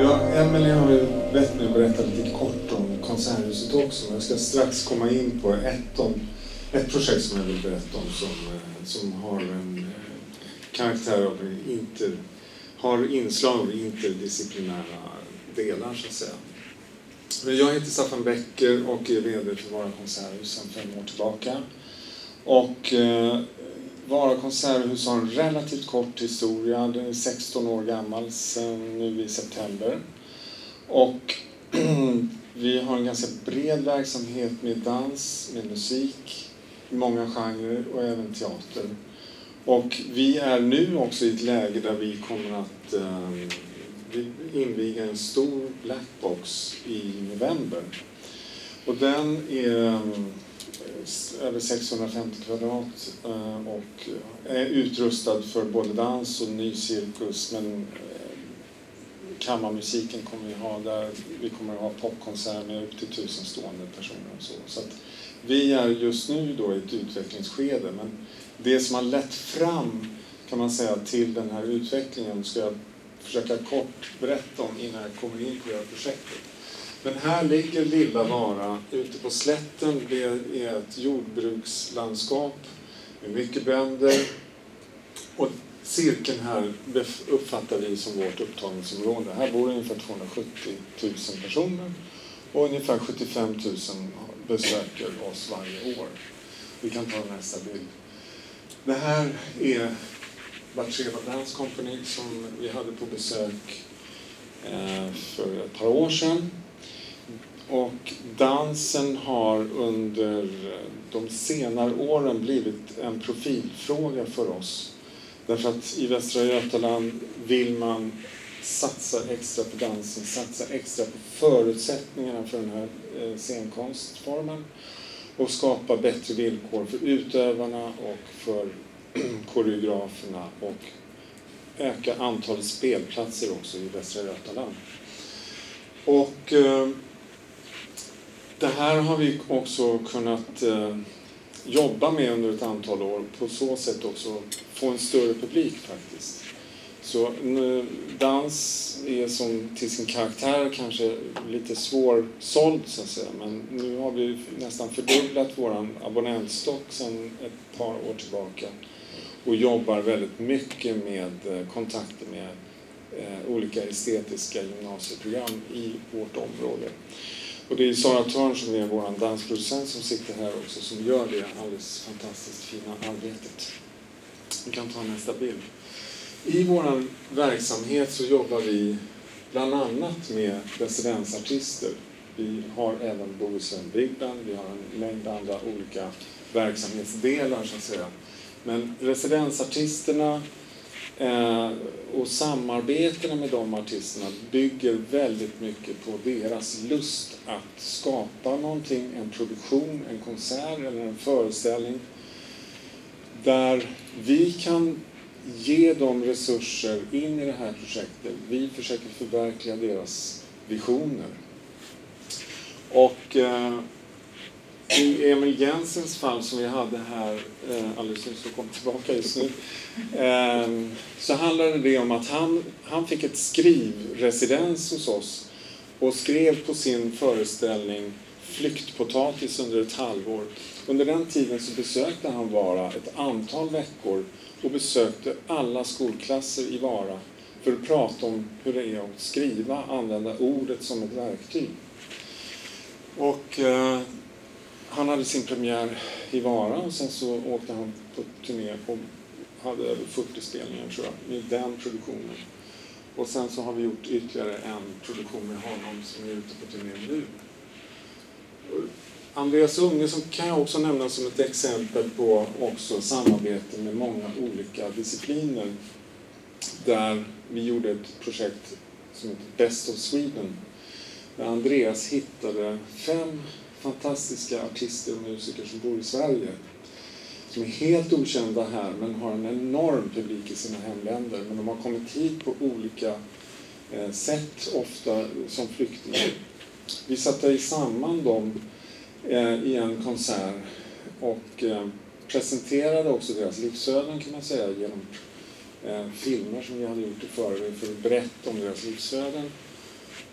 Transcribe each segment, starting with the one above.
Ja, Emelie har ju bett mig att berätta lite kort om Konserthuset också. Jag ska strax komma in på ett, om, ett projekt som jag vill berätta om som, eh, som har en eh, karaktär av inter, har inslag av interdisciplinära delar så att säga. Jag heter Staffan Becker och är VD för Vara Konserthus sedan fem år tillbaka. Och eh, vara Konserthus har en relativt kort historia. Den är 16 år gammal sedan nu i september. Och vi har en ganska bred verksamhet med dans, med musik, i många genrer och även teater. Och vi är nu också i ett läge där vi kommer att eh, inviga en stor blackbox i november. Och den är ehm, över 650 kvadrat eh, och eh, är utrustad för både dans och ny cirkus men eh, kammarmusiken kommer vi ha där. Vi kommer att ha popkonsert med upp till tusen stående personer och så. så att vi är just nu då i ett utvecklingsskede men det som har lett fram kan man säga till den här utvecklingen ska jag försöka kort berätta om innan jag kommer in på det här projektet. Men här ligger lilla Vara ute på slätten. Det är ett jordbrukslandskap med mycket bönder. Och cirkeln här uppfattar vi som vårt upptagningsområde. Här bor ungefär 270 000 personer och ungefär 75 000 besöker oss varje år. Vi kan ta nästa bild. Det här är Batsheva Dance Company som vi hade på besök eh, för ett par år sedan. Och dansen har under eh, de senare åren blivit en profilfråga för oss. Därför att i Västra Götaland vill man satsa extra på dansen, satsa extra på förutsättningarna för den här eh, scenkonstformen och skapa bättre villkor för utövarna och för koreograferna och öka antalet spelplatser också i Västra Götaland. Och eh, det här har vi också kunnat eh, jobba med under ett antal år. På så sätt också få en större publik faktiskt. Så dans är som till sin karaktär kanske lite svårsåld så att säga. Men nu har vi nästan fördubblat vår abonnentstock sedan ett par år tillbaka och jobbar väldigt mycket med eh, kontakter med eh, olika estetiska gymnasieprogram i vårt område. Och det är Sara Törn som är vår dansproducent som sitter här också som gör det alldeles fantastiskt fina arbetet. Vi kan ta nästa bild. I vår verksamhet så jobbar vi bland annat med residensartister. Vi har även Bohuslän Big Band, vi har en mängd andra olika verksamhetsdelar så att säga men residensartisterna eh, och samarbetena med de artisterna bygger väldigt mycket på deras lust att skapa någonting, en produktion, en konsert eller en föreställning där vi kan ge dem resurser in i det här projektet. Vi försöker förverkliga deras visioner. Och eh, i Emil Jensens fall som vi hade här eh, alldeles nyss och kom tillbaka just nu eh, så handlade det om att han, han fick ett skrivresidens hos oss och skrev på sin föreställning Flyktpotatis under ett halvår. Under den tiden så besökte han Vara ett antal veckor och besökte alla skolklasser i Vara för att prata om hur det är att skriva, använda ordet som ett verktyg. Och eh, han hade sin premiär i Vara och sen så åkte han på turné och hade över 40 spelningar tror jag, i den produktionen. Och sen så har vi gjort ytterligare en produktion med honom som är ute på turné nu. Andreas Unge som kan jag också nämna som ett exempel på också samarbete med många olika discipliner. Där vi gjorde ett projekt som heter Best of Sweden. Där Andreas hittade fem fantastiska artister och musiker som bor i Sverige. Som är helt okända här men har en enorm publik i sina hemländer. Men de har kommit hit på olika eh, sätt, ofta som flyktingar. Vi satte samman dem eh, i en konsert och eh, presenterade också deras livsöden kan man säga genom eh, filmer som vi hade gjort i förväg för att berätta om deras livsöden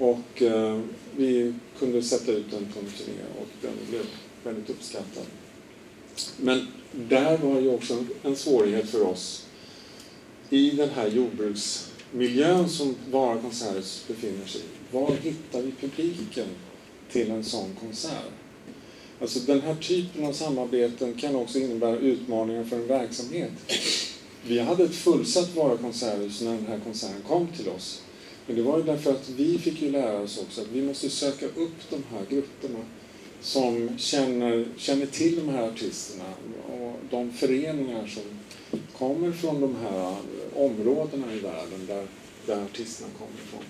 och eh, vi kunde sätta ut den på en turné och den blev väldigt uppskattad. Men där var ju också en svårighet för oss i den här jordbruksmiljön som Vara Konserthus befinner sig i. Var hittar vi publiken till en sån konsert? Alltså den här typen av samarbeten kan också innebära utmaningar för en verksamhet. Vi hade ett fullsatt Vara Konserthus när den här konserten kom till oss. Men det var ju därför att vi fick ju lära oss också att vi måste söka upp de här grupperna som känner, känner till de här artisterna och de föreningar som kommer från de här områdena i världen där, där artisterna kommer ifrån.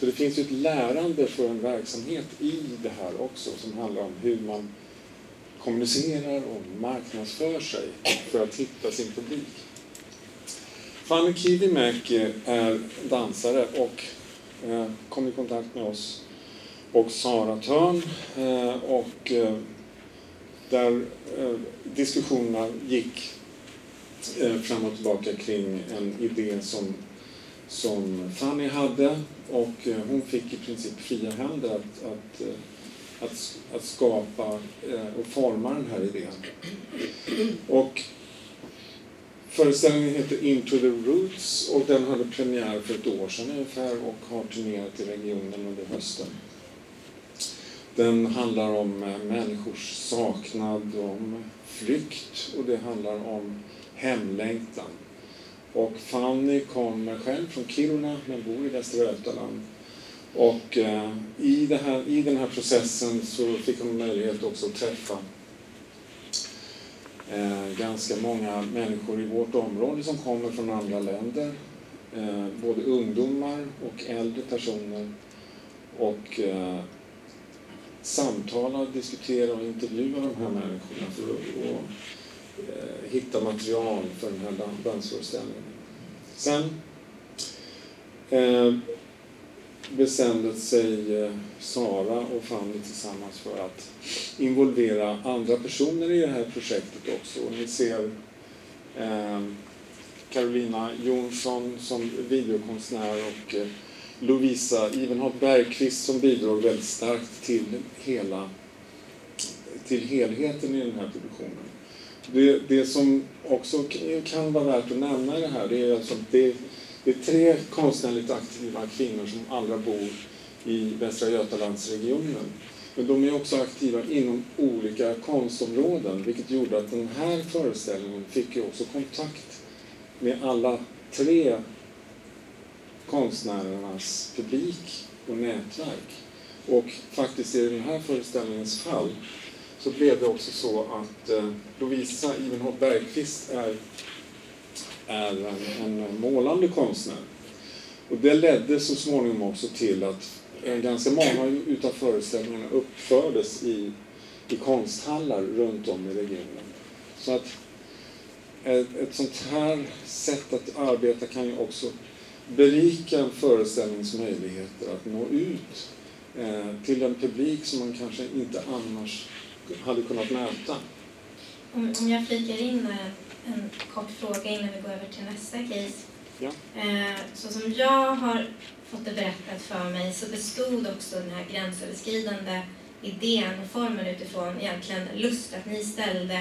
Så det finns ju ett lärande för en verksamhet i det här också som handlar om hur man kommunicerar och marknadsför sig för att hitta sin publik. Fanny Kivimäki är dansare och Eh, kom i kontakt med oss och Sara Törn eh, och eh, där diskussionerna gick fram och tillbaka kring en idé som, som Fanny hade och hon fick i princip fria händer att, att att, att skapa och forma den här idén. Och Föreställningen heter Into the Roots och den hade premiär för ett år sedan ungefär och har turnerat i regionen under hösten. Den handlar om eh, människors saknad, om flykt och det handlar om hemlängtan. Och Fanny kommer själv från Kiruna men bor i Västra Götaland. Och eh, i, här, i den här processen så fick hon möjlighet också att träffa eh, ganska många människor i vårt område som kommer från andra länder. Eh, både ungdomar och äldre personer. Och eh, samtala, diskutera och intervjua de här människorna för att och, eh, hitta material för den här dansföreställningen. Sen eh, bestämde sig eh, Sara och Fanny tillsammans för att involvera andra personer i det här projektet också. Och ni ser eh, Carolina Jonsson som videokonstnär och eh, Lovisa Ivenholt Bergqvist som bidrog väldigt starkt till hela till helheten i den här produktionen. Det, det som också kan vara värt att nämna i det här det är alltså att det det är tre konstnärligt aktiva kvinnor som alla bor i Västra Götalandsregionen. Men de är också aktiva inom olika konstområden, vilket gjorde att den här föreställningen fick ju också kontakt med alla tre konstnärernas publik och nätverk. Och faktiskt i den här föreställningens fall så blev det också så att eh, Lovisa Ivenholt Bergqvist är är en, en målande konstnär. Och det ledde så småningom också till att ganska många utav föreställningarna uppfördes i, i konsthallar runt om i regionen. Så att ett, ett sånt här sätt att arbeta kan ju också berika en föreställnings möjligheter att nå ut eh, till en publik som man kanske inte annars hade kunnat möta. Om, om jag flikar in en kort fråga innan vi går över till nästa case. Ja. Eh, så som jag har fått det berättat för mig så bestod också den här gränsöverskridande idén och formen utifrån egentligen lust att ni ställde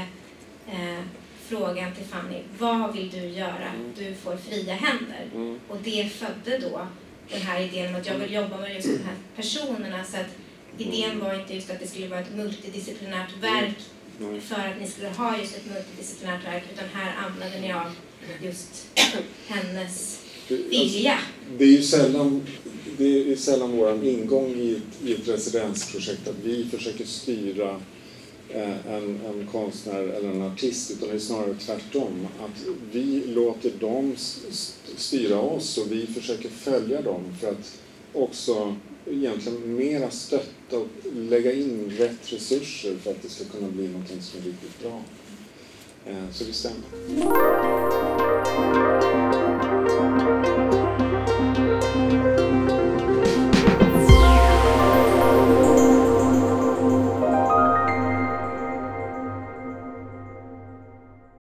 eh, frågan till Fanny, vad vill du göra? Mm. Du får fria händer. Mm. Och det födde då den här idén om att jag vill jobba med just de här personerna. Så att idén mm. var inte just att det skulle vara ett multidisciplinärt verk Mm. för att ni skulle ha just ett multidisciplinärt verk utan här använde ni av just hennes vilja. Alltså, det är ju sällan, det är sällan vår ingång i ett, i ett residensprojekt att vi försöker styra eh, en, en konstnär eller en artist utan det är snarare tvärtom. Att vi låter dem styra oss och vi försöker följa dem för att också egentligen mera stötta att lägga in rätt resurser för att det ska kunna bli någonting som är riktigt bra. Eh, så det stämmer.